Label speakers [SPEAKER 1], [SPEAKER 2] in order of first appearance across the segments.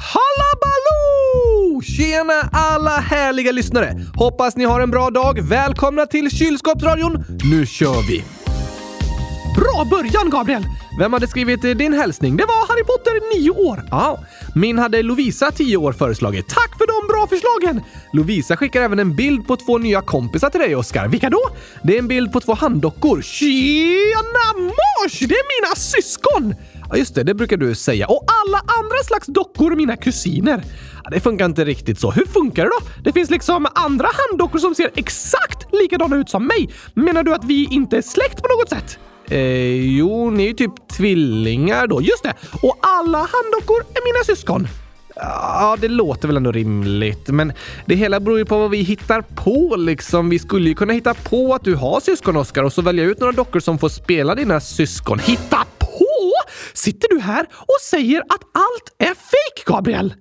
[SPEAKER 1] Hallabaloo! Tjena alla härliga lyssnare! Hoppas ni har en bra dag. Välkomna till Kylskåpsradion. Nu kör vi!
[SPEAKER 2] Bra början, Gabriel!
[SPEAKER 1] Vem hade skrivit din hälsning?
[SPEAKER 2] Det var Harry Potter, 9 år.
[SPEAKER 1] Ja, min hade Lovisa, 10 år, föreslagit.
[SPEAKER 2] Tack för de bra förslagen!
[SPEAKER 1] Lovisa skickar även en bild på två nya kompisar till dig, Oskar.
[SPEAKER 2] Vilka då?
[SPEAKER 1] Det är en bild på två handdockor.
[SPEAKER 2] Tjena mors! Det är mina syskon!
[SPEAKER 1] Ja, just det. Det brukar du säga.
[SPEAKER 2] Och alla andra slags dockor är mina kusiner.
[SPEAKER 1] Ja, det funkar inte riktigt så.
[SPEAKER 2] Hur funkar det då? Det finns liksom andra handdockor som ser exakt likadana ut som mig. Menar du att vi inte är släkt på något sätt?
[SPEAKER 1] Eh, jo, ni är ju typ tvillingar då.
[SPEAKER 2] Just det! Och alla handdockor är mina syskon.
[SPEAKER 1] Ja, det låter väl ändå rimligt. Men det hela beror ju på vad vi hittar på liksom. Vi skulle ju kunna hitta på att du har syskon, Oskar, och så välja ut några dockor som får spela dina syskon.
[SPEAKER 2] Hitta på? Sitter du här och säger att allt är fake, Gabriel?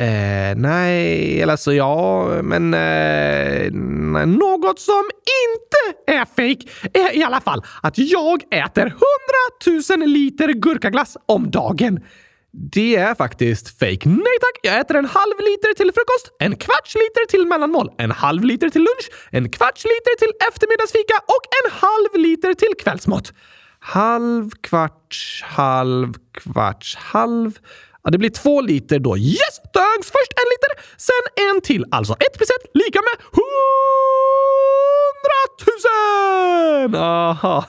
[SPEAKER 1] Eh, nej, eller alltså ja, men... Eh,
[SPEAKER 2] något som inte är fake är i alla fall att jag äter hundratusen liter gurkaglass om dagen.
[SPEAKER 1] Det är faktiskt fake.
[SPEAKER 2] Nej tack! Jag äter en halv liter till frukost, en kvarts liter till mellanmål, en halv liter till lunch, en kvarts liter till eftermiddagsfika och en halv liter till kvällsmat.
[SPEAKER 1] Halv, kvarts, halv, kvarts, halv. Ja, det blir två liter då.
[SPEAKER 2] Yes! Dags Först en liter, sen en till. Alltså ett plus ett lika med hundratusen!
[SPEAKER 1] Aha,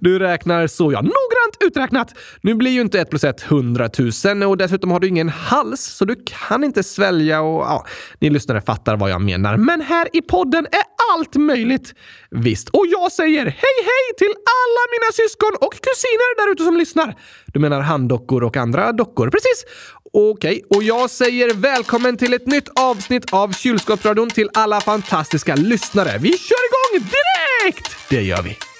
[SPEAKER 1] du räknar så ja.
[SPEAKER 2] Noggrant uträknat.
[SPEAKER 1] Nu blir ju inte ett plus ett hundratusen och dessutom har du ingen hals så du kan inte svälja och ja, ni lyssnare fattar vad jag menar.
[SPEAKER 2] Men här i podden är allt möjligt.
[SPEAKER 1] Visst.
[SPEAKER 2] Och jag säger hej hej till alla mina syskon och kusiner där ute som lyssnar.
[SPEAKER 1] Du menar handdockor och andra dockor?
[SPEAKER 2] Precis.
[SPEAKER 1] Okej, och jag säger välkommen till ett nytt avsnitt av Kylskåpsradion till alla fantastiska lyssnare. Vi kör igång direkt!
[SPEAKER 2] Det gör vi.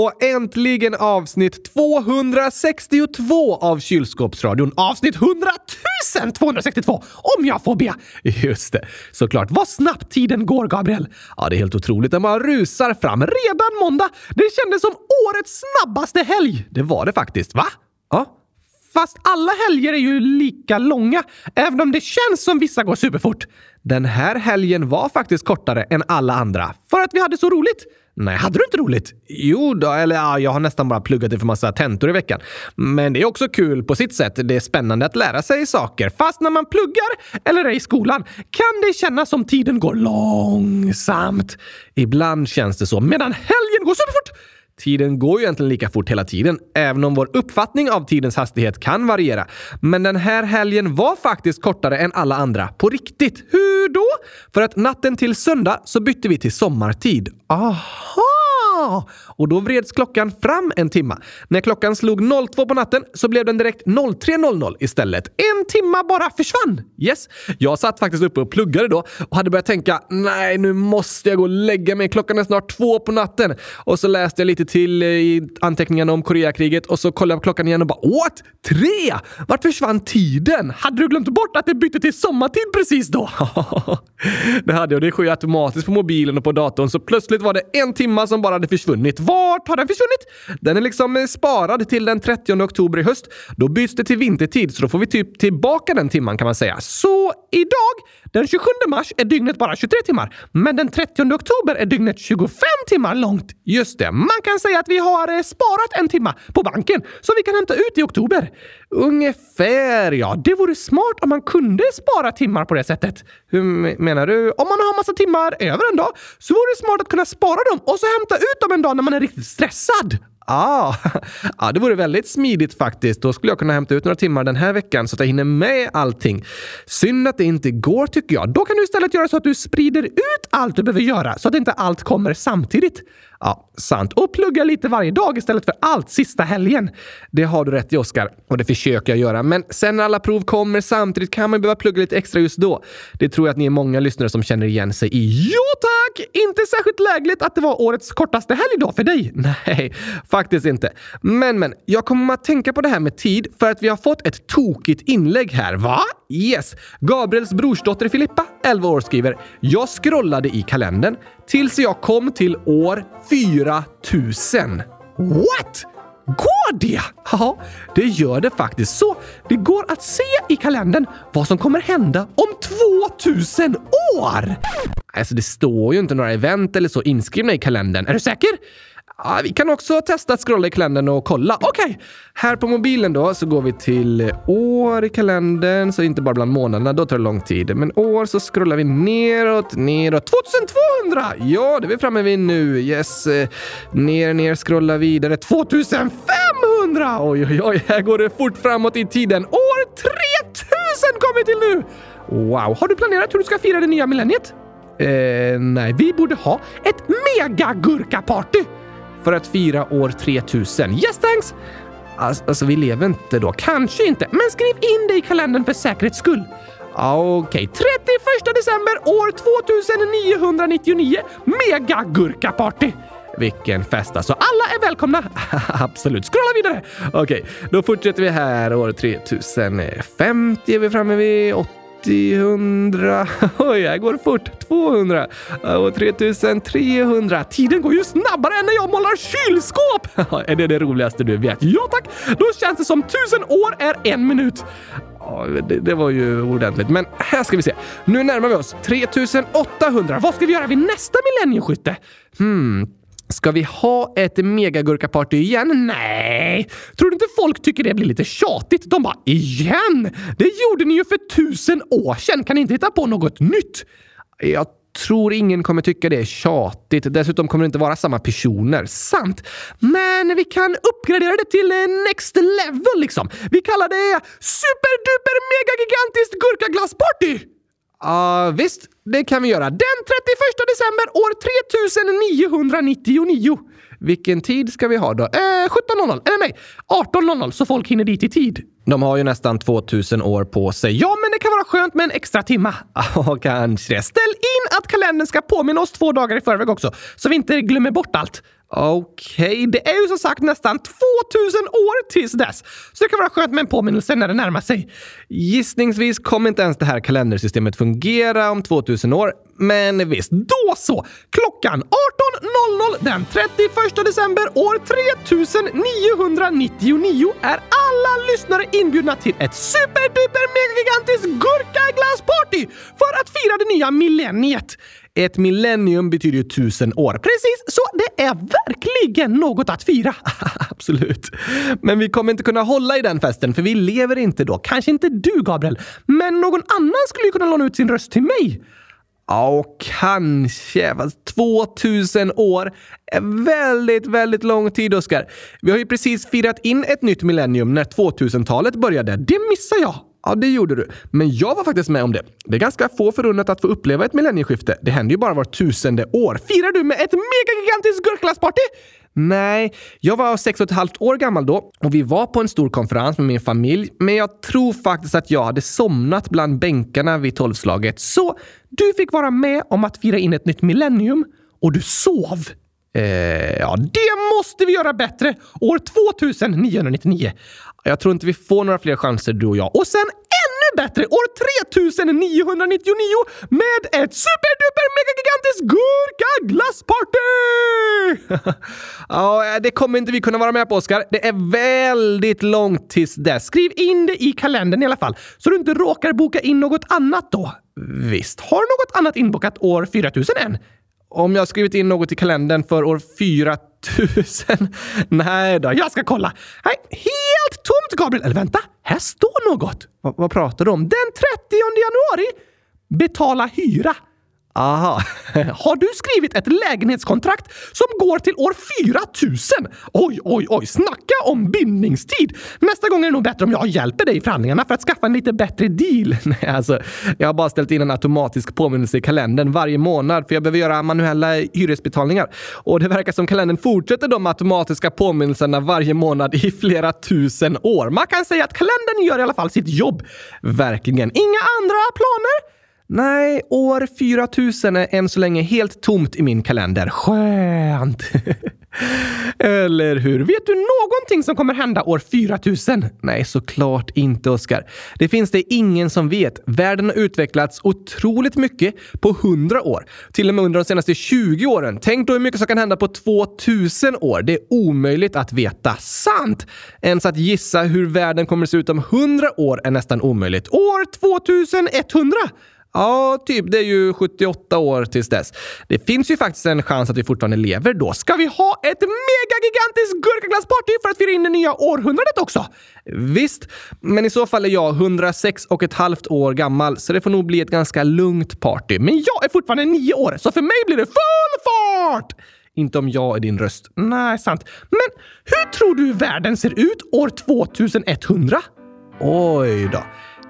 [SPEAKER 1] Och äntligen avsnitt 262 av Kylskåpsradion.
[SPEAKER 2] Avsnitt 100 262 om jag får be.
[SPEAKER 1] Just det, såklart. Vad snabbt tiden går, Gabriel. Ja, det är helt otroligt. när man rusar fram.
[SPEAKER 2] Redan måndag. Det kändes som årets snabbaste helg.
[SPEAKER 1] Det var det faktiskt. Va?
[SPEAKER 2] Ja. Fast alla helger är ju lika långa, även om det känns som vissa går superfort.
[SPEAKER 1] Den här helgen var faktiskt kortare än alla andra.
[SPEAKER 2] För att vi hade så roligt.
[SPEAKER 1] Nej, hade du inte roligt?
[SPEAKER 2] Jo då, eller ja, jag har nästan bara pluggat inför massa tentor i veckan. Men det är också kul på sitt sätt. Det är spännande att lära sig saker. Fast när man pluggar eller är i skolan kan det kännas som tiden går långsamt.
[SPEAKER 1] Ibland känns det så, medan helgen går superfort. Tiden går ju egentligen lika fort hela tiden, även om vår uppfattning av tidens hastighet kan variera. Men den här helgen var faktiskt kortare än alla andra. På riktigt.
[SPEAKER 2] Hur då?
[SPEAKER 1] För att natten till söndag så bytte vi till sommartid.
[SPEAKER 2] Aha!
[SPEAKER 1] Och då vreds klockan fram en timma. När klockan slog 02 på natten så blev den direkt 03.00 istället.
[SPEAKER 2] En timma bara försvann!
[SPEAKER 1] Yes. Jag satt faktiskt uppe och pluggade då och hade börjat tänka nej, nu måste jag gå och lägga mig. Klockan är snart två på natten. Och så läste jag lite till eh, i anteckningarna om Koreakriget och så kollade jag på klockan igen och bara what? Tre? Vart försvann tiden?
[SPEAKER 2] Hade du glömt bort att det bytte till sommartid precis då?
[SPEAKER 1] det hade jag. Det sker ju automatiskt på mobilen och på datorn så plötsligt var det en timma som bara hade försvunnit.
[SPEAKER 2] Vart har den försvunnit?
[SPEAKER 1] Den är liksom eh, sparad till den 30 oktober i höst. Då byts det till vintertid, så då får vi typ tillbaka den timman kan man säga.
[SPEAKER 2] Så idag, den 27 mars, är dygnet bara 23 timmar. Men den 30 oktober är dygnet 25 timmar långt.
[SPEAKER 1] Just det.
[SPEAKER 2] Man kan säga att vi har eh, sparat en timma på banken som vi kan hämta ut i oktober.
[SPEAKER 1] Ungefär, ja.
[SPEAKER 2] Det vore smart om man kunde spara timmar på det sättet.
[SPEAKER 1] Hur menar du?
[SPEAKER 2] Om man har massa timmar över en dag så vore det smart att kunna spara dem och så hämta ut dem en dag när man är riktigt stressad.
[SPEAKER 1] Ah, ja, ah, det vore väldigt smidigt faktiskt. Då skulle jag kunna hämta ut några timmar den här veckan så att jag hinner med allting. Synd att det inte går tycker jag.
[SPEAKER 2] Då kan du istället göra så att du sprider ut allt du behöver göra så att inte allt kommer samtidigt. Ja, sant. Och plugga lite varje dag istället för allt sista helgen. Det har du rätt i, Oskar. Och det försöker jag göra. Men sen när alla prov kommer samtidigt kan man behöva plugga lite extra just då. Det tror jag att ni är många lyssnare som känner igen sig i. Jo tack! Inte särskilt lägligt att det var årets kortaste helgdag för dig. Nej, faktiskt inte. Men, men, jag kommer att tänka på det här med tid för att vi har fått ett tokigt inlägg här. Va? Yes! Gabriels brorsdotter Filippa, 11 år, skriver “Jag scrollade i kalendern tills jag kom till år 4000. What? Går det? Ja, det gör det faktiskt. Så det går att se i kalendern vad som kommer hända om 2000 år! Alltså, det står ju inte några event eller så inskrivna i kalendern. Är du säker? Ah, vi kan också testa att scrolla i kalendern och kolla. Okej, okay. här på mobilen då så går vi till år i kalendern, så inte bara bland månaderna, då tar det lång tid. Men år så scrollar vi neråt, neråt. 2200! Ja, det är vi framme vid nu. Yes. Eh, ner, ner, scrolla vidare. 2500! Oj, oj, oj, här går det fort framåt i tiden. År 3000 kommer vi till nu! Wow, har du planerat hur du ska fira det nya millenniet? Eh, nej, vi borde ha ett megagurkaparty! För att fira år 3000. Yes thanks! Alltså, alltså, vi lever inte då. Kanske inte, men skriv in det i kalendern för säkerhets skull. Okej, okay. 31 december år 2999. Megagurkaparty! Vilken fest alltså. Alla är välkomna! Absolut. Scrolla vidare! Okej, okay, då fortsätter vi här. År 3050 är vi framme vid. 80, 100, oj, jag går fort. 200 och 3300. Tiden går ju snabbare än när jag målar kylskåp! är det det roligaste du vet? Ja tack! Då känns det som tusen år är en minut. Det, det, var ju ordentligt. Men här ska vi se. Nu närmar vi oss 3800. Vad ska vi göra vid nästa millennieskytte? Hmm, Ska vi ha ett megagurkaparty igen? Nej! Tror du inte folk tycker det blir lite tjatigt? De bara “Igen? Det gjorde ni ju för tusen år sedan! Kan ni inte hitta på något nytt?” Jag tror ingen kommer tycka det är tjatigt. Dessutom kommer det inte vara samma personer. Sant! Men vi kan uppgradera det till eh, next level liksom. Vi kallar det superduper megagigantiskt gurkaglassparty! Ja, uh, visst. Det kan vi göra. Den 31 december år 3999. Vilken tid ska vi ha då? Eh, 17.00. Eller nej, 18.00 så folk hinner dit i tid. De har ju nästan 2000 år på sig. Ja, men det kan vara skönt med en extra timma. Ja, kanske. Ställ in att kalendern ska påminna oss två dagar i förväg också, så vi inte glömmer bort allt. Okej, okay. det är ju som sagt nästan 2000 år tills dess, så det kan vara skönt med en påminnelse när det närmar sig. Gissningsvis kommer inte ens det här kalendersystemet fungera om 2000 år, men visst, då så! Klockan 18.00 den 31 december år 3999 är alla lyssnare inbjudna till ett superduper megagigantiskt gurkaglassparty för att fira det nya millenniet. Ett millennium betyder ju tusen år. Precis, så det är verkligen något att fira. Absolut. Men vi kommer inte kunna hålla i den festen, för vi lever inte då. Kanske inte du, Gabriel, men någon annan skulle ju kunna låna ut sin röst till mig. Ja, kanske. Fast 2000 år är väldigt, väldigt lång tid, Oskar. Vi har ju precis firat in ett nytt millennium när 2000-talet började. Det missar jag. Ja, det gjorde du. Men jag var faktiskt med om det. Det är ganska få förunnat att få uppleva ett millennieskifte. Det händer ju bara var tusende år. Firar du med ett megagigantiskt gurkglassparty? Nej, jag var sex och ett halvt år gammal då och vi var på en stor konferens med min familj. Men jag tror faktiskt att jag hade somnat bland bänkarna vid tolvslaget. Så du fick vara med om att fira in ett nytt millennium och du sov. Eh, ja, det måste vi göra bättre! År 2999. Jag tror inte vi får några fler chanser du och jag. Och sen ännu bättre! År 3999 med ett superduper megagigantiskt gurkaglassparty! ja, det kommer inte vi kunna vara med på, Oskar. Det är väldigt långt tills dess. Skriv in det i kalendern i alla fall, så du inte råkar boka in något annat då. Visst, har något annat inbokat år 4000 än? Om jag skrivit in något i kalendern för år 4000? Nej då, jag ska kolla. Nej, helt tomt Gabriel! Eller vänta, här står något. V vad pratar du om? Den 30 januari? Betala hyra. Aha. Har du skrivit ett lägenhetskontrakt som går till år 4000? Oj, oj, oj. Snacka om bindningstid! Nästa gång är det nog bättre om jag hjälper dig i förhandlingarna för att skaffa en lite bättre deal. Nej, alltså, jag har bara ställt in en automatisk påminnelse i kalendern varje månad för jag behöver göra manuella hyresbetalningar. Och det verkar som kalendern fortsätter de automatiska påminnelserna varje månad i flera tusen år. Man kan säga att kalendern gör i alla fall sitt jobb. Verkligen. Inga andra planer? Nej, år 4000 är än så länge helt tomt i min kalender. Skönt! Eller hur? Vet du någonting som kommer hända år 4000? Nej, såklart inte, Oskar. Det finns det ingen som vet. Världen har utvecklats otroligt mycket på 100 år. Till och med under de senaste 20 åren. Tänk då hur mycket som kan hända på 2000 år. Det är omöjligt att veta. Sant! Ens att gissa hur världen kommer att se ut om 100 år är nästan omöjligt. År 2100! Ja, typ. Det är ju 78 år tills dess. Det finns ju faktiskt en chans att vi fortfarande lever då. Ska vi ha ett megagigantiskt gurkaglassparty för att fira in det nya århundradet också? Visst, men i så fall är jag 106 och ett halvt år gammal, så det får nog bli ett ganska lugnt party. Men jag är fortfarande nio år, så för mig blir det full fart! Inte om jag är din röst. Nej, sant. Men hur tror du världen ser ut år 2100? Oj då.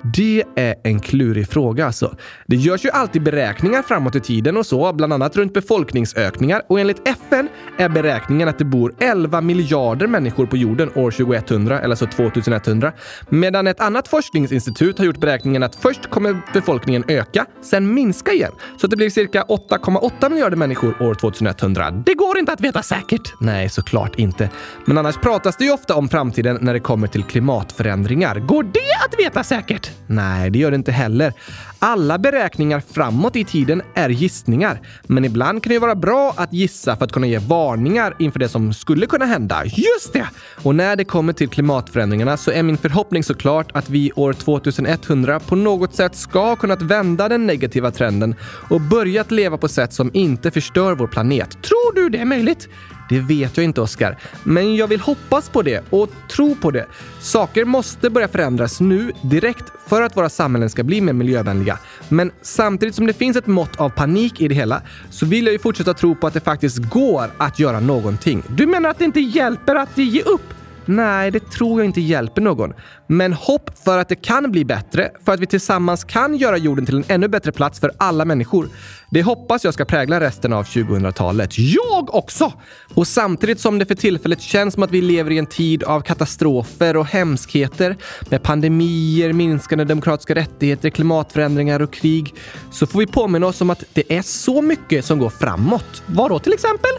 [SPEAKER 2] Det är en klurig fråga alltså. Det görs ju alltid beräkningar framåt i tiden och så, bland annat runt befolkningsökningar och enligt FN är beräkningen att det bor 11 miljarder människor på jorden år 2100, eller så 2100. Medan ett annat forskningsinstitut har gjort beräkningen att först kommer befolkningen öka, sen minska igen. Så att det blir cirka 8,8 miljarder människor år 2100. Det går inte att veta säkert. Nej, såklart inte. Men annars pratas det ju ofta om framtiden när det kommer till klimatförändringar. Går det att veta säkert? Nej, det gör det inte heller. Alla beräkningar framåt i tiden är gissningar, men ibland kan det vara bra att gissa för att kunna ge varningar inför det som skulle kunna hända. Just det! Och när det kommer till klimatförändringarna så är min förhoppning såklart att vi år 2100 på något sätt ska ha kunnat vända den negativa trenden och börjat leva på sätt som inte förstör vår planet. Tror du det är möjligt? Det vet jag inte, Oskar. Men jag vill hoppas på det och tro på det. Saker måste börja förändras nu, direkt, för att våra samhällen ska bli mer miljövänliga. Men samtidigt som det finns ett mått av panik i det hela så vill jag ju fortsätta tro på att det faktiskt går att göra någonting. Du menar att det inte hjälper att ge upp? Nej, det tror jag inte hjälper någon. Men hopp för att det kan bli bättre, för att vi tillsammans kan göra jorden till en ännu bättre plats för alla människor. Det hoppas jag ska prägla resten av 2000-talet. Jag också! Och samtidigt som det för tillfället känns som att vi lever i en tid av katastrofer och hemskheter med pandemier, minskande demokratiska rättigheter, klimatförändringar och krig så får vi påminna oss om att det är så mycket som går framåt. Vadå till exempel?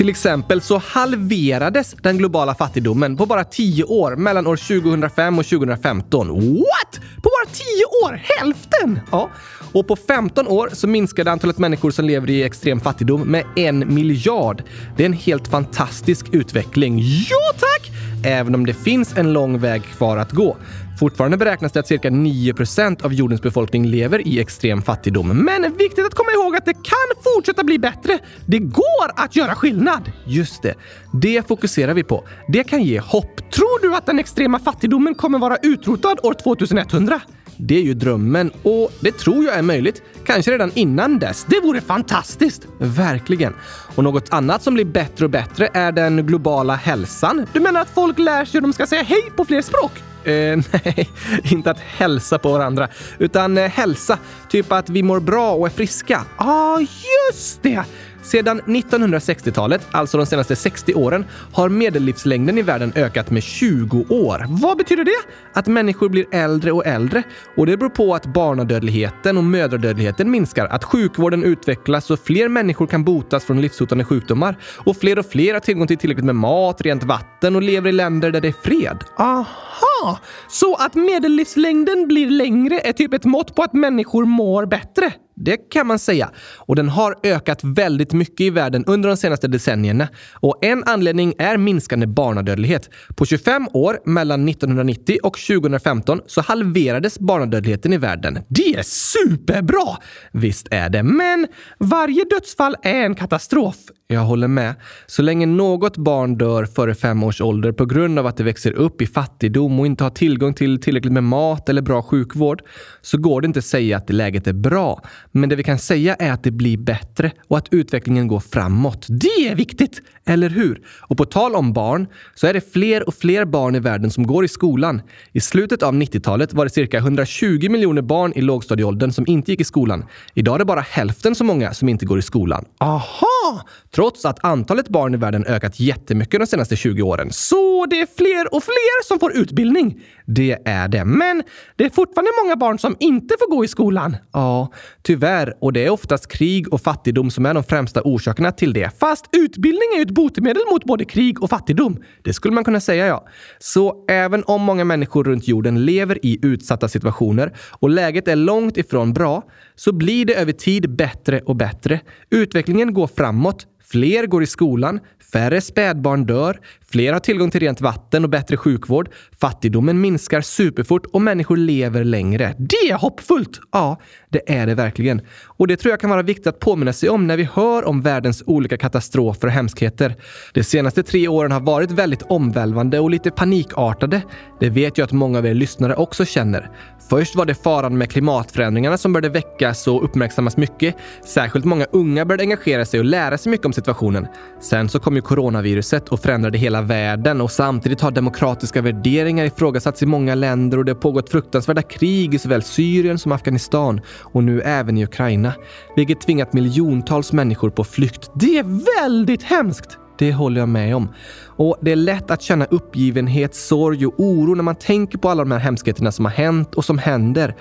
[SPEAKER 2] Till exempel så halverades den globala fattigdomen på bara 10 år mellan år 2005 och 2015. What? På bara 10 år? Hälften? Ja. Och på 15 år så minskade antalet människor som lever i extrem fattigdom med en miljard. Det är en helt fantastisk utveckling. Ja tack! Även om det finns en lång väg kvar att gå. Fortfarande beräknas det att cirka 9 procent av jordens befolkning lever i extrem fattigdom. Men viktigt att komma ihåg att det kan fortsätta bli bättre. Det går att göra skillnad. Just det. Det fokuserar vi på. Det kan ge hopp. Tror du att den extrema fattigdomen kommer vara utrotad år 2100? Det är ju drömmen och det tror jag är möjligt. Kanske redan innan dess. Det vore fantastiskt! Verkligen. Och något annat som blir bättre och bättre är den globala hälsan. Du menar att folk lär sig hur de ska säga hej på fler språk? Eh, nej, inte att hälsa på varandra, utan eh, hälsa. Typ att vi mår bra och är friska. Ja, ah, just det! Sedan 1960-talet, alltså de senaste 60 åren, har medellivslängden i världen ökat med 20 år. Vad betyder det? Att människor blir äldre och äldre. Och det beror på att barnadödligheten och mödradödligheten minskar, att sjukvården utvecklas och fler människor kan botas från livshotande sjukdomar. Och fler och fler har tillgång till tillräckligt med mat, rent vatten och lever i länder där det är fred. Aha! Så att medellivslängden blir längre är typ ett mått på att människor mår bättre? Det kan man säga. Och den har ökat väldigt mycket i världen under de senaste decennierna. Och en anledning är minskande barnadödlighet. På 25 år, mellan 1990 och 2015, så halverades barnadödligheten i världen. Det är superbra! Visst är det, men varje dödsfall är en katastrof. Jag håller med. Så länge något barn dör före fem års ålder på grund av att det växer upp i fattigdom och inte har tillgång till tillräckligt med mat eller bra sjukvård så går det inte att säga att läget är bra. Men det vi kan säga är att det blir bättre och att utvecklingen går framåt. Det är viktigt! Eller hur? Och på tal om barn så är det fler och fler barn i världen som går i skolan. I slutet av 90-talet var det cirka 120 miljoner barn i lågstadieåldern som inte gick i skolan. Idag är det bara hälften så många som inte går i skolan. Aha! Trots att antalet barn i världen ökat jättemycket de senaste 20 åren. Så det är fler och fler som får utbildning? Det är det. Men det är fortfarande många barn som inte får gå i skolan. Ja, tyvärr. Och det är oftast krig och fattigdom som är de främsta orsakerna till det. Fast utbildning är ju ett botemedel mot både krig och fattigdom. Det skulle man kunna säga, ja. Så även om många människor runt jorden lever i utsatta situationer och läget är långt ifrån bra, så blir det över tid bättre och bättre. Utvecklingen går framåt. Fler går i skolan, färre spädbarn dör, fler har tillgång till rent vatten och bättre sjukvård, fattigdomen minskar superfort och människor lever längre. Det är hoppfullt! Ja, det är det verkligen. Och det tror jag kan vara viktigt att påminna sig om när vi hör om världens olika katastrofer och hemskheter. De senaste tre åren har varit väldigt omvälvande och lite panikartade. Det vet jag att många av er lyssnare också känner. Först var det faran med klimatförändringarna som började väckas och uppmärksammas mycket. Särskilt många unga började engagera sig och lära sig mycket om situationen. Sen så kom ju coronaviruset och förändrade hela världen och samtidigt har demokratiska värderingar ifrågasatts i många länder och det har pågått fruktansvärda krig i såväl Syrien som Afghanistan och nu även i Ukraina, vilket tvingat miljontals människor på flykt. Det är väldigt hemskt! Det håller jag med om. Och det är lätt att känna uppgivenhet, sorg och oro när man tänker på alla de här hemskheterna som har hänt och som händer.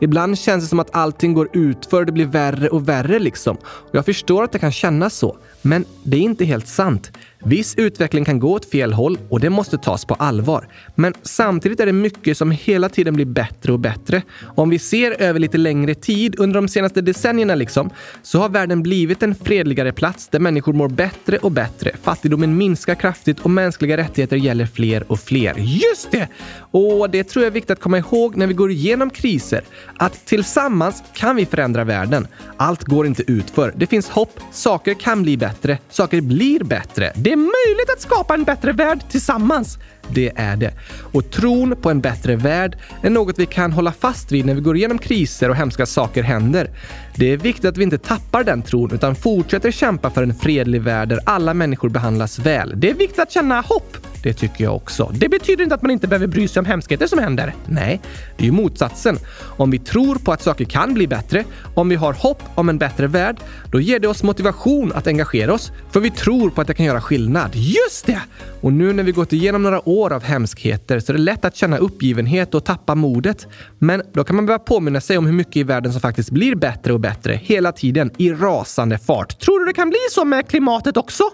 [SPEAKER 2] Ibland känns det som att allting går utför och det blir värre och värre liksom. Och jag förstår att det kan kännas så, men det är inte helt sant. Viss utveckling kan gå åt fel håll och det måste tas på allvar. Men samtidigt är det mycket som hela tiden blir bättre och bättre. Och om vi ser över lite längre tid, under de senaste decennierna liksom, så har världen blivit en fredligare plats där människor mår bättre och bättre. Fattigdomen minskar kraftigt och mänskliga rättigheter gäller fler och fler. Just det! Och det tror jag är viktigt att komma ihåg när vi går igenom kriser. Att tillsammans kan vi förändra världen. Allt går inte utför. Det finns hopp. Saker kan bli bättre. Saker blir bättre. Det är möjligt att skapa en bättre värld tillsammans. Det är det. Och tron på en bättre värld är något vi kan hålla fast vid när vi går igenom kriser och hemska saker händer. Det är viktigt att vi inte tappar den tron utan fortsätter kämpa för en fredlig värld där alla människor behandlas väl. Det är viktigt att känna hopp. Det tycker jag också. Det betyder inte att man inte behöver bry sig om hemskheter som händer. Nej, det är ju motsatsen. Om vi tror på att saker kan bli bättre, om vi har hopp om en bättre värld, då ger det oss motivation att engagera oss. För vi tror på att det kan göra skillnad. Just det! Och nu när vi gått igenom några år av hemskheter så är det lätt att känna uppgivenhet och tappa modet. Men då kan man behöva påminna sig om hur mycket i världen som faktiskt blir bättre och bättre hela tiden i rasande fart. Tror du det kan bli så med klimatet också?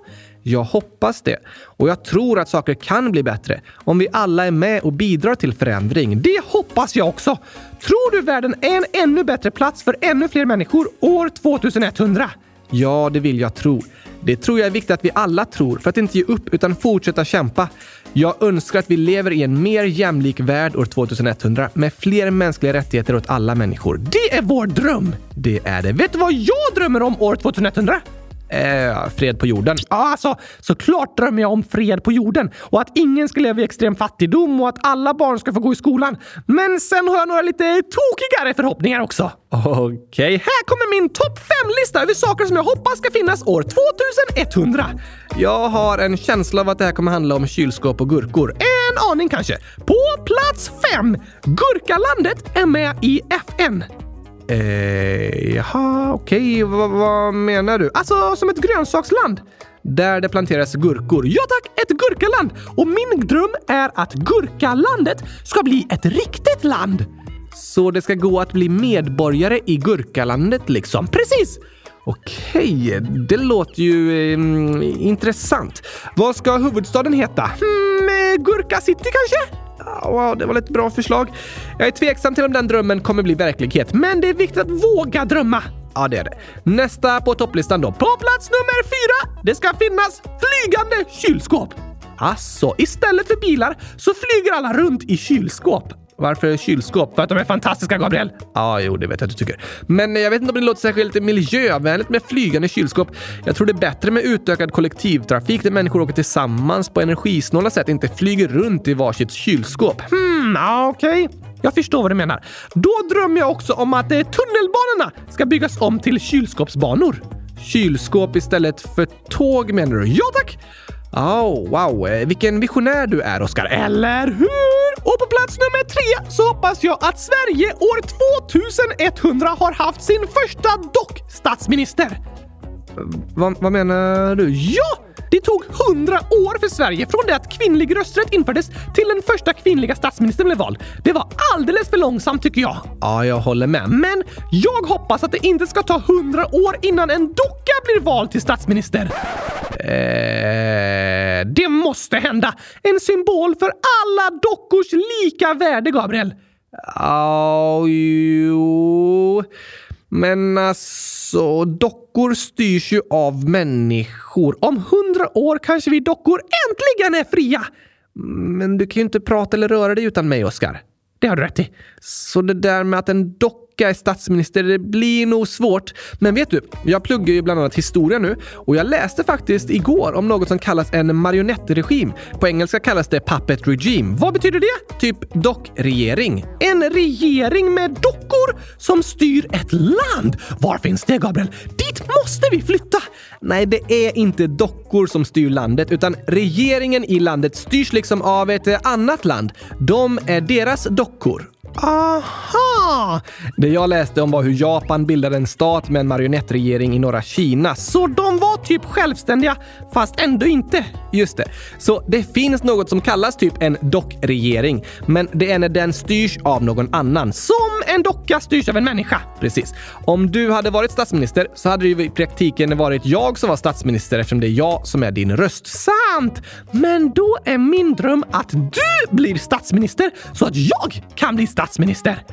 [SPEAKER 2] Jag hoppas det. Och jag tror att saker kan bli bättre om vi alla är med och bidrar till förändring. Det hoppas jag också! Tror du världen är en ännu bättre plats för ännu fler människor år 2100? Ja, det vill jag tro. Det tror jag är viktigt att vi alla tror för att inte ge upp utan fortsätta kämpa. Jag önskar att vi lever i en mer jämlik värld år 2100 med fler mänskliga rättigheter åt alla människor. Det är vår dröm! Det är det. Vet du vad jag drömmer om år 2100? Eh, fred på jorden. Ja, alltså, såklart drömmer jag om fred på jorden och att ingen ska leva i extrem fattigdom och att alla barn ska få gå i skolan. Men sen har jag några lite tokigare förhoppningar också. Okej, okay. här kommer min topp fem-lista över saker som jag hoppas ska finnas år 2100. Jag har en känsla av att det här kommer handla om kylskåp och gurkor. En aning kanske. På plats fem! Gurkalandet är med i FN. Eh, jaha, okej. Okay. vad menar du? Alltså, som ett grönsaksland. Där det planteras gurkor. Ja tack, ett gurkaland! Och min dröm är att gurkalandet ska bli ett riktigt land. Så det ska gå att bli medborgare i gurkalandet liksom? Precis! Okej, det låter ju eh, intressant. Vad ska huvudstaden heta? Hmm, Gurka City kanske? Wow, det var ett bra förslag. Jag är tveksam till om den drömmen kommer bli verklighet, men det är viktigt att våga drömma. Ja, det är det. Nästa på topplistan då. På plats nummer fyra! Det ska finnas flygande kylskåp. Alltså, istället för bilar så flyger alla runt i kylskåp. Varför kylskåp? För att de är fantastiska, Gabriel. Ja, ah, jo, det vet jag att du tycker. Men jag vet inte om det låter särskilt miljövänligt med flygande kylskåp. Jag tror det är bättre med utökad kollektivtrafik där människor åker tillsammans på energisnåla sätt, inte flyger runt i varsitt kylskåp. Hmm, okej. Okay. jag förstår vad du menar. Då drömmer jag också om att eh, tunnelbanorna ska byggas om till kylskåpsbanor.
[SPEAKER 1] Kylskåp istället för tåg menar du?
[SPEAKER 2] Ja tack!
[SPEAKER 1] Oh, wow, eh, vilken visionär du är, Oskar.
[SPEAKER 2] Eller hur? Och på plats nummer tre så hoppas jag att Sverige år 2100 har haft sin första dock-statsminister.
[SPEAKER 1] Va, vad menar du?
[SPEAKER 2] Ja! Det tog hundra år för Sverige från det att kvinnlig rösträtt infördes till den första kvinnliga statsministern blev vald. Det var alldeles för långsamt tycker jag.
[SPEAKER 1] Ja, jag håller med.
[SPEAKER 2] Men jag hoppas att det inte ska ta hundra år innan en docka blir vald till statsminister. Eh, det måste hända! En symbol för alla dockors lika värde, Gabriel.
[SPEAKER 1] Ja, jo... Men alltså, dockor styrs ju av människor.
[SPEAKER 2] Om hundra år kanske vi dockor äntligen är fria!
[SPEAKER 1] Men du kan ju inte prata eller röra dig utan mig, Oskar.
[SPEAKER 2] Det har du rätt i.
[SPEAKER 1] Så det där med att en docka är statsminister, det blir nog svårt. Men vet du, jag pluggar ju bland annat historia nu och jag läste faktiskt igår om något som kallas en marionettregim. På engelska kallas det puppet regime.
[SPEAKER 2] Vad betyder det?
[SPEAKER 1] Typ dockregering.
[SPEAKER 2] En regering med dockor som styr ett land? Var finns det, Gabriel? Dit måste vi flytta!
[SPEAKER 1] Nej, det är inte dockor som styr landet, utan regeringen i landet styrs liksom av ett annat land. De är deras dockor.
[SPEAKER 2] Aha!
[SPEAKER 1] Det jag läste om var hur Japan bildade en stat med en marionettregering i norra Kina.
[SPEAKER 2] Så de var typ självständiga, fast ändå inte?
[SPEAKER 1] Just det. Så det finns något som kallas typ en dockregering, men det är när den styrs av någon annan.
[SPEAKER 2] Som en docka styrs av en människa.
[SPEAKER 1] Precis. Om du hade varit statsminister så hade det ju i praktiken varit jag som var statsminister eftersom det är jag som är din röst.
[SPEAKER 2] Sant! Men då är min dröm att du blir statsminister så att jag kan bli statsminister.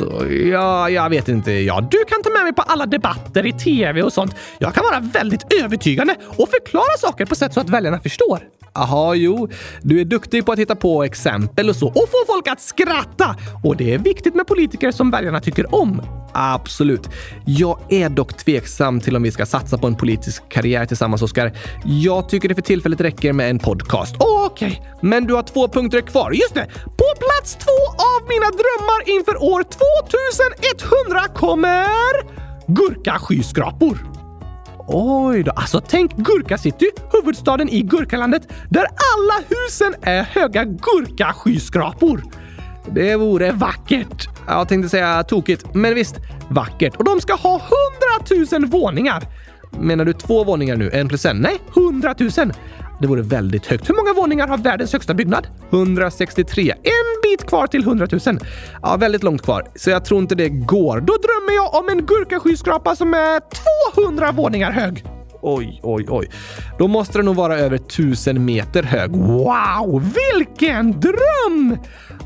[SPEAKER 1] Alltså, ja, jag vet inte. Ja,
[SPEAKER 2] du kan ta med mig på alla debatter i tv och sånt. Jag kan vara väldigt övertygande och förklara saker på sätt så att väljarna förstår.
[SPEAKER 1] Aha, jo. Du är duktig på att hitta på exempel och så och
[SPEAKER 2] få folk att skratta. Och det är viktigt med politiker som väljarna tycker om.
[SPEAKER 1] Absolut. Jag är dock tveksam till om vi ska satsa på en politisk karriär tillsammans, Oskar. Jag tycker det för tillfället räcker med en podcast.
[SPEAKER 2] Okej, okay.
[SPEAKER 1] men du har två punkter kvar.
[SPEAKER 2] Just det! På plats två av mina drömmar inför år 2100 kommer gurkaskyskrapor. Oj då, alltså tänk Gurka City, huvudstaden i Gurkalandet, där alla husen är höga gurkaskyskrapor.
[SPEAKER 1] Det vore vackert. Jag tänkte säga tokigt, men visst, vackert.
[SPEAKER 2] Och de ska ha 100 000 våningar.
[SPEAKER 1] Menar du två våningar nu? En plus en?
[SPEAKER 2] Nej, 100 000. Det vore väldigt högt. Hur många våningar har världens högsta byggnad?
[SPEAKER 1] 163.
[SPEAKER 2] En bit kvar till 100 000.
[SPEAKER 1] Ja, väldigt långt kvar, så jag tror inte det går.
[SPEAKER 2] Då drömmer jag om en gurkaskyskrapa som är 200 våningar hög.
[SPEAKER 1] Oj, oj, oj. Då måste den nog vara över 1000 meter hög.
[SPEAKER 2] Wow, vilken dröm!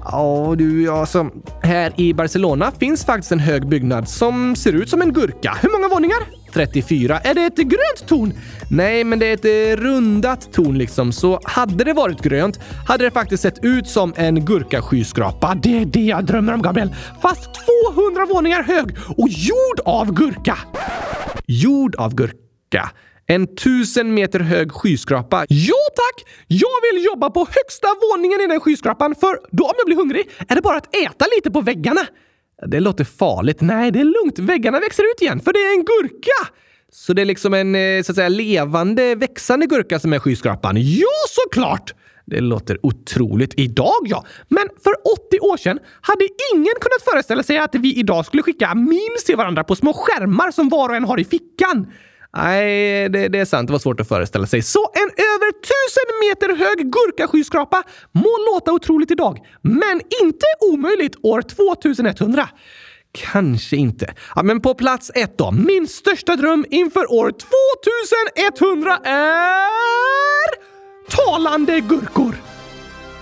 [SPEAKER 1] Ja, du, alltså. Här i Barcelona finns faktiskt en hög byggnad som ser ut som en gurka.
[SPEAKER 2] Hur många våningar?
[SPEAKER 1] 34.
[SPEAKER 2] Är det ett grönt torn?
[SPEAKER 1] Nej, men det är ett eh, rundat torn liksom. Så hade det varit grönt hade det faktiskt sett ut som en gurkaskyskrapa.
[SPEAKER 2] Det är det jag drömmer om, Gabriel. Fast 200 våningar hög och gjord av gurka.
[SPEAKER 1] Gjord av gurka? En tusen meter hög skyskrapa.
[SPEAKER 2] Ja tack! Jag vill jobba på högsta våningen i den skyskrapan för då om jag blir hungrig är det bara att äta lite på väggarna.
[SPEAKER 1] Det låter farligt.
[SPEAKER 2] Nej, det är lugnt. Väggarna växer ut igen för det är en gurka.
[SPEAKER 1] Så det är liksom en eh, så att säga levande, växande gurka som är skyskrapan?
[SPEAKER 2] Ja, såklart!
[SPEAKER 1] Det låter otroligt.
[SPEAKER 2] Idag ja, men för 80 år sedan hade ingen kunnat föreställa sig att vi idag skulle skicka memes till varandra på små skärmar som var och en har i fickan.
[SPEAKER 1] Nej, det, det, är sant. Det var svårt att föreställa sig.
[SPEAKER 2] Så en över tusen meter hög gurkaskyskrapa må låta otroligt idag, men inte omöjligt år 2100.
[SPEAKER 1] Kanske inte. Ja, men på plats ett då.
[SPEAKER 2] Min största dröm inför år 2100 är... Talande gurkor!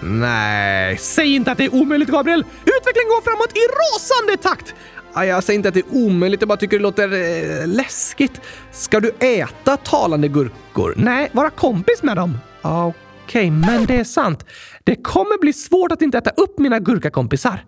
[SPEAKER 1] Nej.
[SPEAKER 2] Säg inte att det är omöjligt, Gabriel! Utvecklingen går framåt i rasande takt!
[SPEAKER 1] Jag säger inte att det är omöjligt, jag bara tycker det låter eh, läskigt. Ska du äta talande gurkor?
[SPEAKER 2] Nej, vara kompis med dem.
[SPEAKER 1] Ah, okej, okay, men det är sant. Det kommer bli svårt att inte äta upp mina gurkakompisar.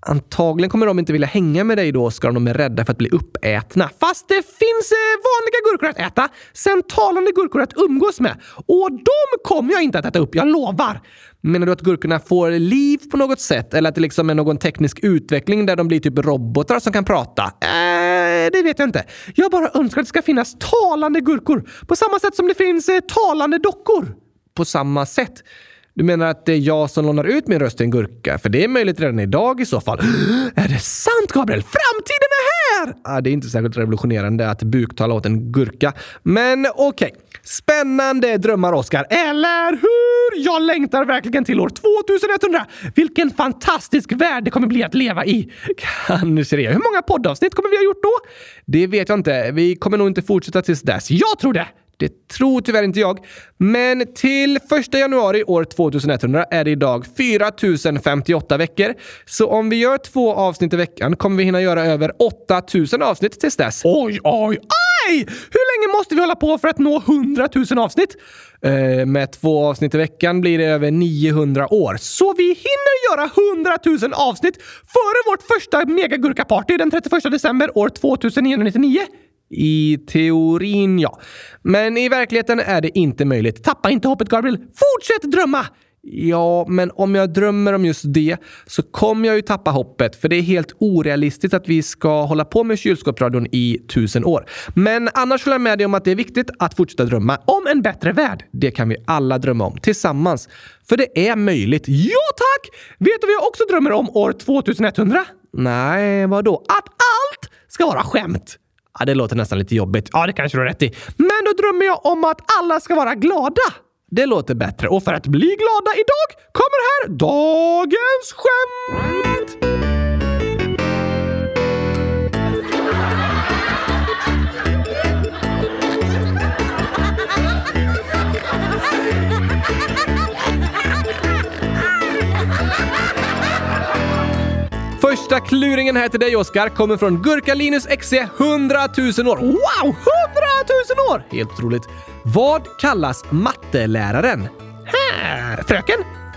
[SPEAKER 2] Antagligen kommer de inte vilja hänga med dig då, Oskar, om de är rädda för att bli uppätna.
[SPEAKER 3] Fast det finns eh, vanliga gurkor att äta, sen talande gurkor att umgås med. Och de kommer jag inte att äta upp, jag lovar!
[SPEAKER 2] Menar du att gurkorna får liv på något sätt? Eller att det liksom är någon teknisk utveckling där de blir typ robotar som kan prata?
[SPEAKER 3] Eh, det vet jag inte. Jag bara önskar att det ska finnas talande gurkor. På samma sätt som det finns eh, talande dockor.
[SPEAKER 2] På samma sätt? Du menar att det är jag som lånar ut min röst till en gurka? För det är möjligt redan idag i så fall.
[SPEAKER 3] Är det sant, Gabriel? Framtiden är här!
[SPEAKER 2] Ah, det är inte särskilt revolutionerande att buktala åt en gurka. Men okej. Okay. Spännande drömmar, Oskar.
[SPEAKER 3] Eller hur? Jag längtar verkligen till år 2100. Vilken fantastisk värld det kommer bli att leva i.
[SPEAKER 2] Kanske det. Hur många poddavsnitt kommer vi ha gjort då? Det vet jag inte. Vi kommer nog inte fortsätta tills dess.
[SPEAKER 3] Jag tror det!
[SPEAKER 2] Det tror tyvärr inte jag. Men till 1 januari år 2100 är det idag 4058 veckor. Så om vi gör två avsnitt i veckan kommer vi hinna göra över 8000 avsnitt tills dess.
[SPEAKER 3] Oj, oj, oj! Hur länge måste vi hålla på för att nå 100 000 avsnitt?
[SPEAKER 2] Uh, med två avsnitt i veckan blir det över 900 år.
[SPEAKER 3] Så vi hinner göra 100 000 avsnitt före vårt första megagurkaparty den 31 december år 2999?
[SPEAKER 2] I teorin, ja. Men i verkligheten är det inte möjligt.
[SPEAKER 3] Tappa inte hoppet, Gabriel. Fortsätt drömma!
[SPEAKER 2] Ja, men om jag drömmer om just det så kommer jag ju tappa hoppet, för det är helt orealistiskt att vi ska hålla på med kylskåpsradion i tusen år. Men annars håller jag med dig om att det är viktigt att fortsätta drömma om en bättre värld. Det kan vi alla drömma om, tillsammans. För det är möjligt.
[SPEAKER 3] Ja, tack! Vet du vad jag också drömmer om år 2100?
[SPEAKER 2] Nej, vad då?
[SPEAKER 3] Att allt ska vara skämt!
[SPEAKER 2] Ja, det låter nästan lite jobbigt.
[SPEAKER 3] Ja, det kanske du har rätt i. Men då drömmer jag om att alla ska vara glada.
[SPEAKER 2] Det låter bättre.
[SPEAKER 3] Och för att bli glada idag kommer här dagens skämt!
[SPEAKER 2] Första kluringen här till dig, Oskar, kommer från Gurkalinus XC 100 000 år.
[SPEAKER 3] Wow! 100 000 år!
[SPEAKER 2] Helt otroligt. Vad kallas matteläraren?
[SPEAKER 3] Här, fröken?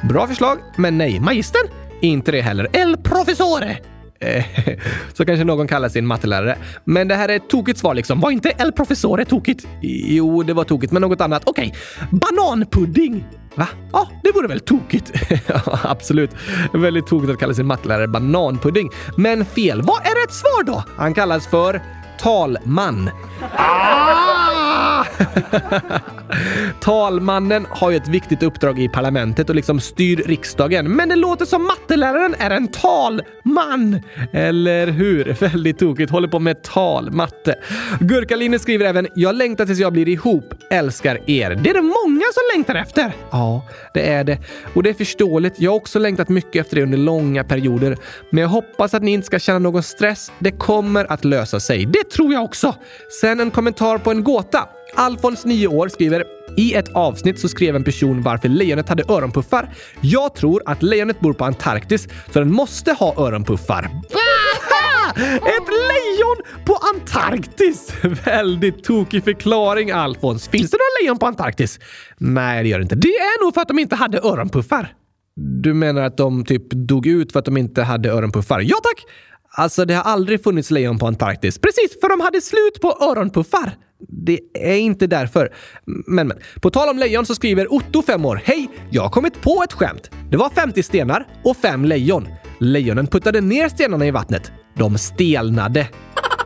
[SPEAKER 2] Bra förslag, men nej.
[SPEAKER 3] Magistern?
[SPEAKER 2] Inte det heller.
[SPEAKER 3] El professore?
[SPEAKER 2] Eh, så kanske någon kallar sin mattelärare. Men det här är ett tokigt svar liksom.
[SPEAKER 3] Var inte El professore tokigt?
[SPEAKER 2] Jo, det var tokigt, men något annat.
[SPEAKER 3] Okej. Okay. Bananpudding?
[SPEAKER 2] Va?
[SPEAKER 3] Ja, det vore väl tokigt?
[SPEAKER 2] ja, absolut. Väldigt tokigt att kalla sin mattelärare bananpudding. Men fel.
[SPEAKER 3] Vad är rätt svar då?
[SPEAKER 2] Han kallas för talman.
[SPEAKER 3] Ah!
[SPEAKER 2] Talmannen har ju ett viktigt uppdrag i parlamentet och liksom styr riksdagen. Men det låter som matteläraren är en talman. Eller hur? Väldigt tokigt. Håller på med talmatte. Gurkaline skriver även “Jag längtar tills jag blir ihop. Älskar er”.
[SPEAKER 3] Det är det många som längtar efter.
[SPEAKER 2] Ja, det är det. Och det är förståeligt. Jag har också längtat mycket efter det under långa perioder. Men jag hoppas att ni inte ska känna någon stress. Det kommer att lösa sig.
[SPEAKER 3] Det tror jag också.
[SPEAKER 2] Sen en kommentar på en gåta. Alfons, 9 år, skriver i ett avsnitt så skrev en person varför lejonet hade öronpuffar. Jag tror att lejonet bor på Antarktis, så den måste ha öronpuffar.
[SPEAKER 3] Ett lejon på Antarktis!
[SPEAKER 2] Väldigt tokig förklaring, Alfons.
[SPEAKER 3] Finns det några lejon på Antarktis?
[SPEAKER 2] Nej, det gör det inte.
[SPEAKER 3] Det är nog för att de inte hade öronpuffar.
[SPEAKER 2] Du menar att de typ dog ut för att de inte hade öronpuffar?
[SPEAKER 3] Ja, tack!
[SPEAKER 2] Alltså, det har aldrig funnits lejon på Antarktis.
[SPEAKER 3] Precis, för de hade slut på öronpuffar.
[SPEAKER 2] Det är inte därför. Men, men. På tal om lejon så skriver Otto, 5 år. Hej! Jag har kommit på ett skämt. Det var 50 stenar och 5 lejon. Lejonen puttade ner stenarna i vattnet. De stelnade.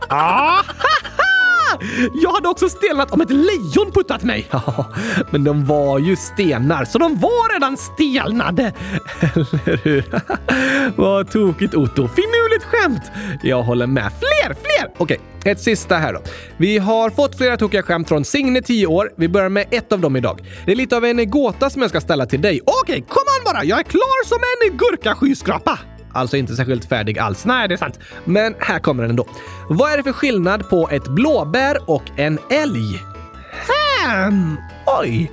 [SPEAKER 3] Ah! Jag hade också stelnat om ett lejon puttat mig.
[SPEAKER 2] Ja, men de var ju stenar, så de var redan stelnade. Eller hur? Vad tokigt Otto. Finurligt skämt! Jag håller med. Fler, fler! Okej, ett sista här då. Vi har fått flera tokiga skämt från Signe, 10 år. Vi börjar med ett av dem idag. Det är lite av en gåta som jag ska ställa till dig.
[SPEAKER 3] Okej, kom an bara! Jag är klar som en gurkaskyskrapa!
[SPEAKER 2] Alltså inte särskilt färdig alls.
[SPEAKER 3] Nej, det är sant.
[SPEAKER 2] Men här kommer den ändå. Vad är det för skillnad på ett blåbär och en älg?
[SPEAKER 3] Hmm, oj!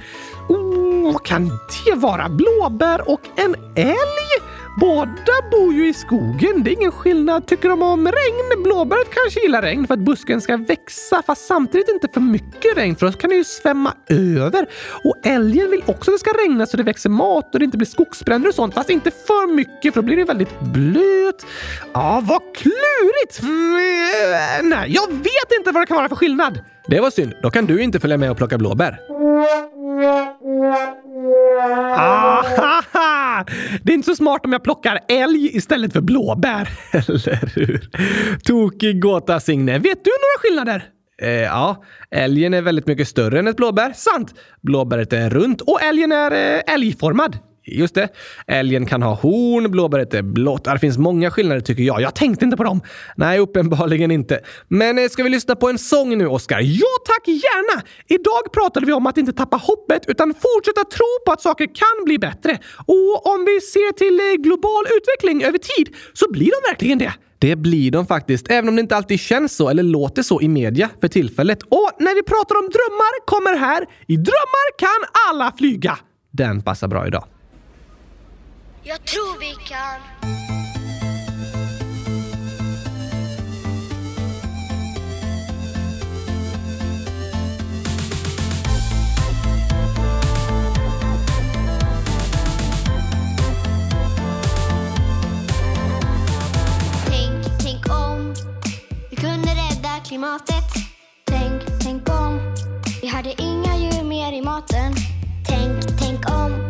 [SPEAKER 3] Oh, vad kan det vara? Blåbär och en älg?
[SPEAKER 2] Båda bor ju i skogen. Det är ingen skillnad. Tycker de om regn? Blåbäret kanske gillar regn för att busken ska växa, fast samtidigt inte för mycket regn för då kan det ju svämma över. Och älgen vill också att det ska regna så det växer mat och det inte blir skogsbränder och sånt, fast inte för mycket för då blir det väldigt blöt. Ja, vad klurigt! Mm, nej, jag vet inte vad det kan vara för skillnad.
[SPEAKER 1] Det var synd. Då kan du inte följa med och plocka blåbär.
[SPEAKER 2] Ahaha! Det är inte så smart om jag plockar älg istället för blåbär.
[SPEAKER 1] Eller hur? Tokig gåta, Signe.
[SPEAKER 2] Vet du några skillnader?
[SPEAKER 1] Eh, ja, älgen är väldigt mycket större än ett blåbär.
[SPEAKER 2] Sant!
[SPEAKER 1] Blåbäret är runt
[SPEAKER 2] och älgen är eh, älgformad.
[SPEAKER 1] Just det. Älgen kan ha horn, blåbäret är blått. Det finns många skillnader tycker jag.
[SPEAKER 2] Jag tänkte inte på dem.
[SPEAKER 1] Nej, uppenbarligen inte. Men eh, ska vi lyssna på en sång nu, Oskar?
[SPEAKER 2] Ja tack, gärna! Idag pratade vi om att inte tappa hoppet utan fortsätta tro på att saker kan bli bättre. Och om vi ser till eh, global utveckling över tid så blir de verkligen det.
[SPEAKER 1] Det blir de faktiskt, även om det inte alltid känns så eller låter så i media för tillfället.
[SPEAKER 2] Och när vi pratar om drömmar kommer här. I drömmar kan alla flyga.
[SPEAKER 1] Den passar bra idag.
[SPEAKER 4] Jag tror vi kan. Tänk, tänk om vi kunde rädda klimatet. Tänk, tänk om vi hade inga djur mer i maten. Tänk, tänk om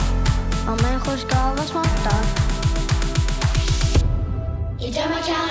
[SPEAKER 4] Och människor ska vara smarta. I drömmar kan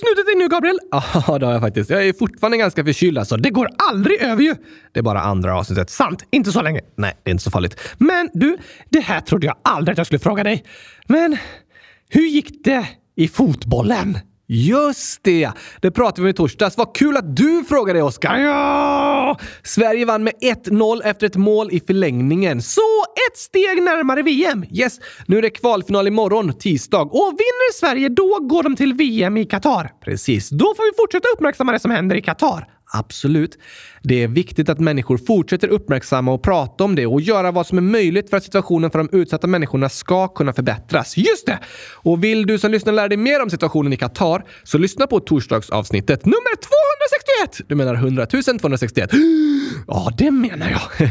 [SPEAKER 4] Snutit dig nu,
[SPEAKER 5] Gabriel? Ja, det har jag faktiskt. Jag är fortfarande ganska förkyld alltså. Det går aldrig över ju! Det är bara andra avsnittet. Sant! Inte så länge. Nej, det är inte så farligt. Men du, det här trodde jag aldrig att jag skulle fråga dig. Men hur gick det i fotbollen?
[SPEAKER 2] Just det! Det pratade vi om i torsdags. Vad kul att du frågade Oskar!
[SPEAKER 5] Ja!
[SPEAKER 2] Sverige vann med 1-0 efter ett mål i förlängningen.
[SPEAKER 5] Så ett steg närmare VM!
[SPEAKER 2] Yes, nu är det kvalfinal imorgon, tisdag.
[SPEAKER 5] Och vinner Sverige, då går de till VM i Qatar.
[SPEAKER 2] Precis.
[SPEAKER 5] Då får vi fortsätta uppmärksamma det som händer i Qatar.
[SPEAKER 2] Absolut. Det är viktigt att människor fortsätter uppmärksamma och prata om det och göra vad som är möjligt för att situationen för de utsatta människorna ska kunna förbättras.
[SPEAKER 5] Just det!
[SPEAKER 2] Och vill du som lyssnar lära dig mer om situationen i Qatar så lyssna på torsdagsavsnittet nummer 261! Du menar 100 261?
[SPEAKER 5] Ja, det menar jag.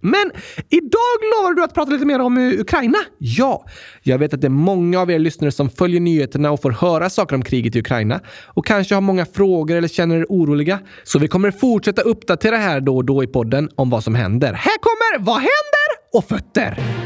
[SPEAKER 5] Men idag lovar du att prata lite mer om Ukraina?
[SPEAKER 2] Ja, jag vet att det är många av er lyssnare som följer nyheterna och får höra saker om kriget i Ukraina och kanske har många frågor eller känner er oroliga. Så vi kommer fortsätta uppdatera här då och då i podden om vad som händer.
[SPEAKER 5] Här kommer Vad händer? och fötter.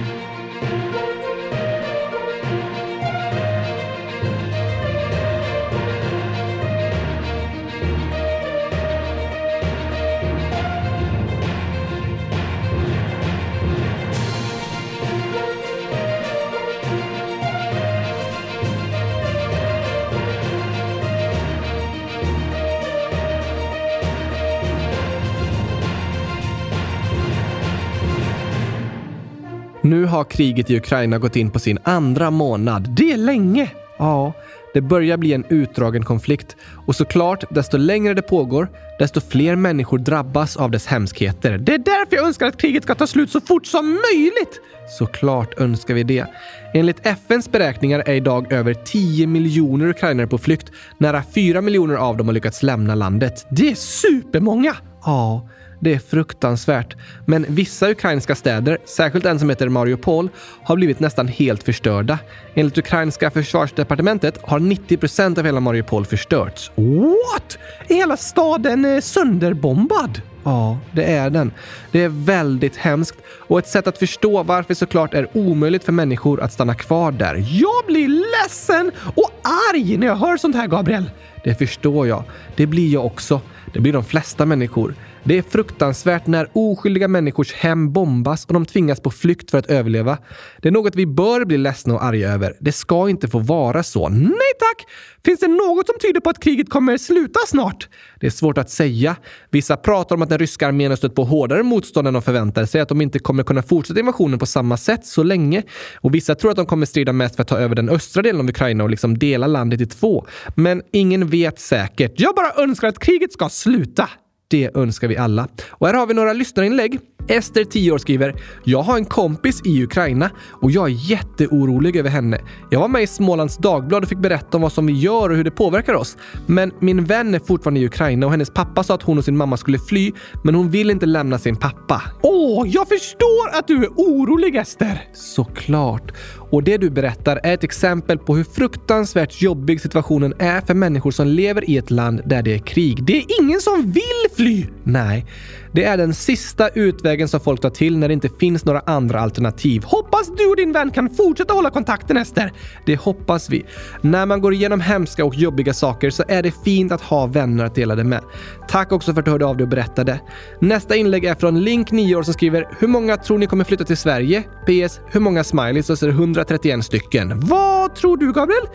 [SPEAKER 2] Nu har kriget i Ukraina gått in på sin andra månad.
[SPEAKER 5] Det är länge.
[SPEAKER 2] Ja, det börjar bli en utdragen konflikt och såklart, desto längre det pågår, desto fler människor drabbas av dess hemskheter.
[SPEAKER 5] Det är därför jag önskar att kriget ska ta slut så fort som möjligt.
[SPEAKER 2] Såklart önskar vi det. Enligt FNs beräkningar är idag över 10 miljoner ukrainare på flykt. Nära 4 miljoner av dem har lyckats lämna landet.
[SPEAKER 5] Det är supermånga!
[SPEAKER 2] Ja, det är fruktansvärt. Men vissa ukrainska städer, särskilt en som heter Mariupol, har blivit nästan helt förstörda. Enligt ukrainska försvarsdepartementet har 90 procent av hela Mariupol förstörts.
[SPEAKER 5] What? Är hela staden eh, sönderbombad?
[SPEAKER 2] Ja, det är den. Det är väldigt hemskt och ett sätt att förstå varför såklart är omöjligt för människor att stanna kvar där.
[SPEAKER 5] Jag blir ledsen och arg när jag hör sånt här, Gabriel.
[SPEAKER 2] Det förstår jag. Det blir jag också. Det blir de flesta människor. Det är fruktansvärt när oskyldiga människors hem bombas och de tvingas på flykt för att överleva. Det är något vi bör bli ledsna och arga över. Det ska inte få vara så.
[SPEAKER 5] Nej tack! Finns det något som tyder på att kriget kommer sluta snart?
[SPEAKER 2] Det är svårt att säga. Vissa pratar om att den ryska armén har stött på hårdare motstånd än de förväntade sig, att de inte kommer kunna fortsätta invasionen på samma sätt så länge. Och vissa tror att de kommer strida mest för att ta över den östra delen av Ukraina och liksom dela landet i två. Men ingen vet säkert.
[SPEAKER 5] Jag bara önskar att kriget ska sluta.
[SPEAKER 2] Det önskar vi alla. Och här har vi några lyssnarinlägg. Ester, 10 år, skriver “Jag har en kompis i Ukraina och jag är jätteorolig över henne. Jag var med i Smålands Dagblad och fick berätta om vad som vi gör och hur det påverkar oss. Men min vän är fortfarande i Ukraina och hennes pappa sa att hon och sin mamma skulle fly, men hon vill inte lämna sin pappa.
[SPEAKER 5] Åh, jag förstår att du är orolig Ester!
[SPEAKER 2] Såklart. Och det du berättar är ett exempel på hur fruktansvärt jobbig situationen är för människor som lever i ett land där det är krig.
[SPEAKER 5] Det är ingen som vill fly!
[SPEAKER 2] Nej, det är den sista utvägen som folk tar till när det inte finns några andra alternativ.
[SPEAKER 5] Hoppas du och din vän kan fortsätta hålla kontakten Ester.
[SPEAKER 2] Det hoppas vi. När man går igenom hemska och jobbiga saker så är det fint att ha vänner att dela det med. Tack också för att du hörde av dig och berättade. Nästa inlägg är från Link 9 år som skriver “Hur många tror ni kommer flytta till Sverige? PS. Hur många smileys?” och så är det 131 stycken.
[SPEAKER 5] Vad tror du Gabriel?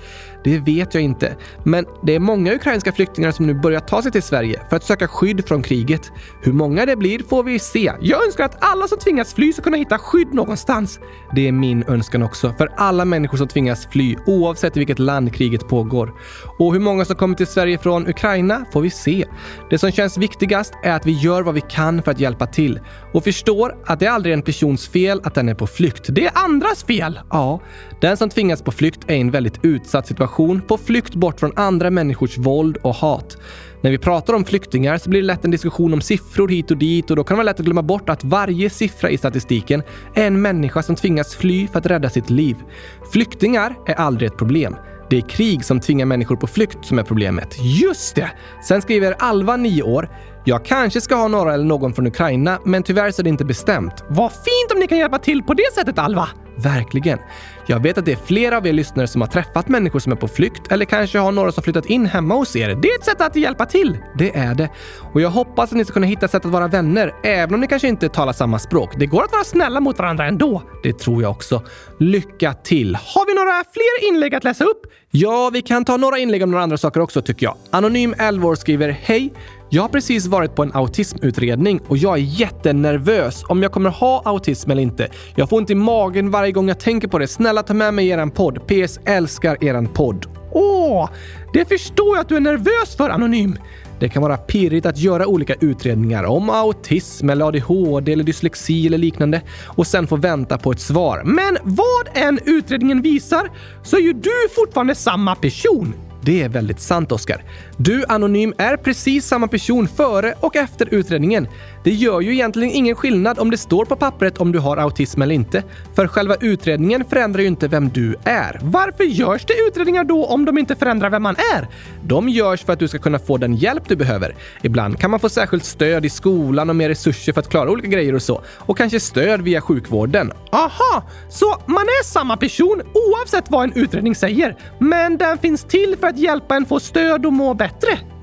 [SPEAKER 2] Det vet jag inte. Men det är många ukrainska flyktingar som nu börjar ta sig till Sverige för att söka skydd från kriget. Hur många det blir får vi se.
[SPEAKER 5] Jag önskar att alla som tvingas fly ska kunna hitta skydd någonstans.
[SPEAKER 2] Det är min önskan också. För alla människor som tvingas fly, oavsett i vilket land kriget pågår. Och hur många som kommer till Sverige från Ukraina får vi se. Det som känns viktigast är att vi gör vad vi kan för att hjälpa till. Och förstår att det aldrig är en persons fel att den är på flykt.
[SPEAKER 5] Det är andras fel!
[SPEAKER 2] Ja. Den som tvingas på flykt är i en väldigt utsatt situation, på flykt bort från andra människors våld och hat. När vi pratar om flyktingar så blir det lätt en diskussion om siffror hit och dit och då kan det vara lätt att glömma bort att varje siffra i statistiken är en människa som tvingas fly för att rädda sitt liv. Flyktingar är aldrig ett problem. Det är krig som tvingar människor på flykt som är problemet.
[SPEAKER 5] Just det!
[SPEAKER 2] Sen skriver Alva, 9 år. Jag kanske ska ha några eller någon från Ukraina, men tyvärr så är det inte bestämt. Vad fint om ni kan hjälpa till på det sättet, Alva! Verkligen. Jag vet att det är flera av er lyssnare som har träffat människor som är på flykt eller kanske har några som flyttat in hemma hos er. Det är ett sätt att hjälpa till. Det är det. Och jag hoppas att ni ska kunna hitta sätt att vara vänner, även om ni kanske inte talar samma språk. Det går att vara snälla mot varandra ändå. Det tror jag också. Lycka till! Har vi några fler inlägg att läsa upp? Ja, vi kan ta några inlägg om några andra saker också tycker jag. Anonym 11 år skriver Hej! Jag har precis varit på en autismutredning och jag är jättenervös om jag kommer ha autism eller inte. Jag får ont i magen varje gång jag tänker på det. Snälla ta med mig eran podd. PS älskar eran podd. Åh, det förstår jag att du är nervös för Anonym. Det kan vara pirrigt att göra olika utredningar om autism eller ADHD eller dyslexi eller liknande och sen få vänta på ett svar. Men vad än utredningen visar så är ju du fortfarande samma person. Det är väldigt sant, Oskar. Du, Anonym, är precis samma person före och efter utredningen. Det gör ju egentligen ingen skillnad om det står på pappret om du har autism eller inte. För själva utredningen förändrar ju inte vem du är. Varför görs det utredningar då om de inte förändrar vem man är? De görs för att du ska kunna få den hjälp du behöver. Ibland kan man få särskilt stöd i skolan och mer resurser för att klara olika grejer och så. Och kanske stöd via sjukvården. Aha! Så man är samma person oavsett vad en utredning säger, men den finns till för att hjälpa en få stöd och må bättre?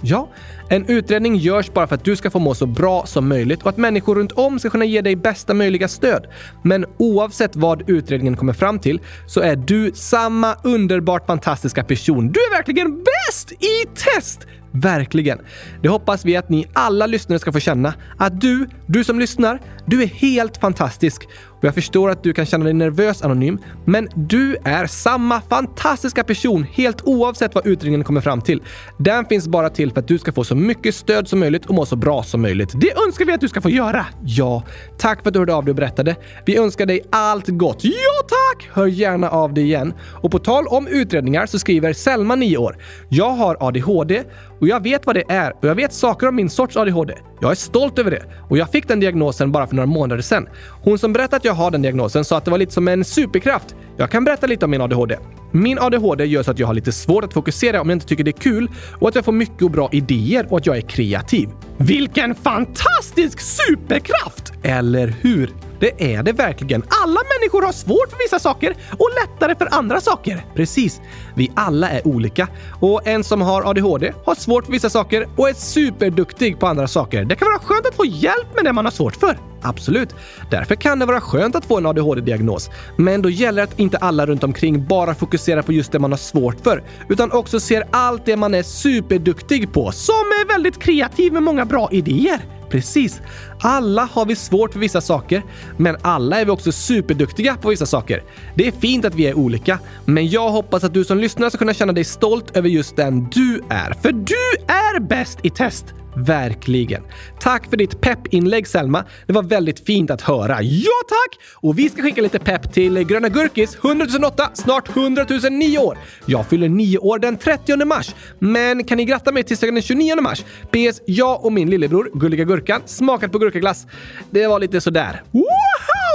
[SPEAKER 2] Ja, en utredning görs bara för att du ska få må så bra som möjligt och att människor runt om ska kunna ge dig bästa möjliga stöd. Men oavsett vad utredningen kommer fram till så är du samma underbart fantastiska person. Du är verkligen bäst i test! Verkligen. Det hoppas vi att ni alla lyssnare ska få känna. Att du, du som lyssnar, du är helt fantastisk. Och jag förstår att du kan känna dig nervös anonym, men du är samma fantastiska person helt oavsett vad utredningen kommer fram till. Den finns bara till för att du ska få så mycket stöd som möjligt och må så bra som möjligt. Det önskar vi att du ska få göra. Ja, tack för att du hörde av dig och berättade. Vi önskar dig allt gott. Ja, tack! Hör gärna av dig igen. Och på tal om utredningar så skriver Selma, 9 år. Jag har ADHD och jag vet vad det är och jag vet saker om min sorts ADHD. Jag är stolt över det och jag fick den diagnosen bara för några månader sedan. Hon som berättade att jag har den diagnosen sa att det var lite som en superkraft. Jag kan berätta lite om min ADHD. Min ADHD gör så att jag har lite svårt att fokusera om jag inte tycker det är kul och att jag får mycket och bra idéer och att jag är kreativ. Vilken fantastisk superkraft! Eller hur? Det är det verkligen. Alla människor har svårt för vissa saker och lättare för andra saker. Precis. Vi alla är olika. Och en som har ADHD har svårt för vissa saker och är superduktig på andra saker. Det kan vara skönt att få hjälp med det man har svårt för. Absolut. Därför kan det vara skönt att få en ADHD-diagnos. Men då gäller det att inte alla runt omkring bara fokuserar på just det man har svårt för, utan också ser allt det man är superduktig på, som är väldigt kreativ med många bra idéer. Precis. Alla har vi svårt för vissa saker, men alla är vi också superduktiga på vissa saker. Det är fint att vi är olika, men jag hoppas att du som lyssnar ska kunna känna dig stolt över just den du är. För du är bäst i test! Verkligen. Tack för ditt peppinlägg Selma. Det var väldigt fint att höra. Ja tack! Och vi ska skicka lite pepp till Gröna Gurkis 100 008, snart 100 009 år. Jag fyller 9 år den 30 mars. Men kan ni gratta mig tisdagen den 29 mars? PS. Jag och min lillebror Gulliga Gurkan smakat på gurkaglass. Det var lite sådär.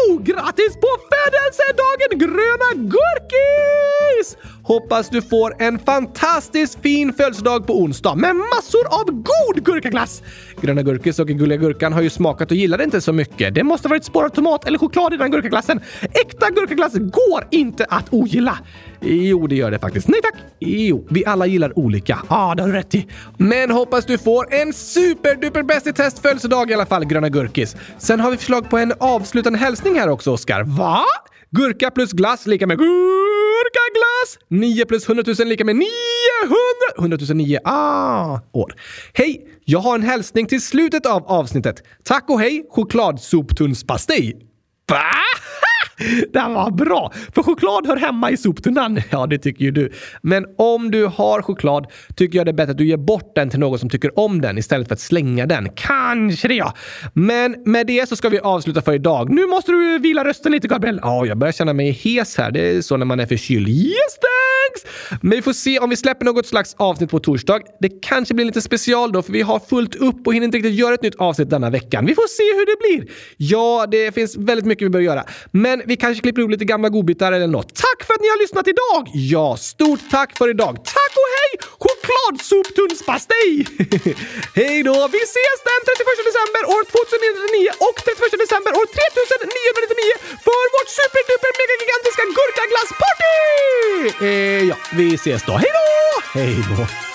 [SPEAKER 2] Wow! Grattis på födelsedagen Gröna Gurkis! Hoppas du får en fantastiskt fin födelsedag på onsdag med massor av god gurkaglass! Gröna Gurkis och Gulliga Gurkan har ju smakat och gillade inte så mycket. Det måste varit spårad tomat eller choklad i den gurkaglassen. Äkta gurkaglass går inte att ogilla. Jo, det gör det faktiskt. Nej tack! Jo, vi alla gillar olika. Ja, ah, det har du rätt i. Men hoppas du får en superduper bäst i test födelsedag i alla fall, Gröna Gurkis. Sen har vi förslag på en avslutande hälsning här också, Oskar. Va? Gurka plus glass lika med gurka glass. 9 plus 100 000 lika med 900... 100 009 ah, år. Hej! Jag har en hälsning till slutet av avsnittet. Tack och hej, chokladsoptunnspastej. Va? Den var bra! För choklad hör hemma i soptunnan. Ja, det tycker ju du. Men om du har choklad tycker jag det är bättre att du ger bort den till någon som tycker om den istället för att slänga den. Kanske det ja. Men med det så ska vi avsluta för idag. Nu måste du vila rösten lite, Gabriel. Ja, jag börjar känna mig hes här. Det är så när man är förkyld. Yes, thanks! Men vi får se om vi släpper något slags avsnitt på torsdag. Det kanske blir lite special då, för vi har fullt upp och hinner inte riktigt göra ett nytt avsnitt denna veckan. Vi får se hur det blir. Ja, det finns väldigt mycket vi bör göra. Men vi kanske klipper ihop lite gamla godbitar eller något. Tack för att ni har lyssnat idag! Ja, stort tack för idag. Tack och hej! Chokladsoptunnspastej! Hej då! Vi ses den 31 december år 2099 och 31 december år 3999 för vårt superduper mega gigantiska gurkaglassparty! Eh, ja, vi ses då. Hej då! Hej då!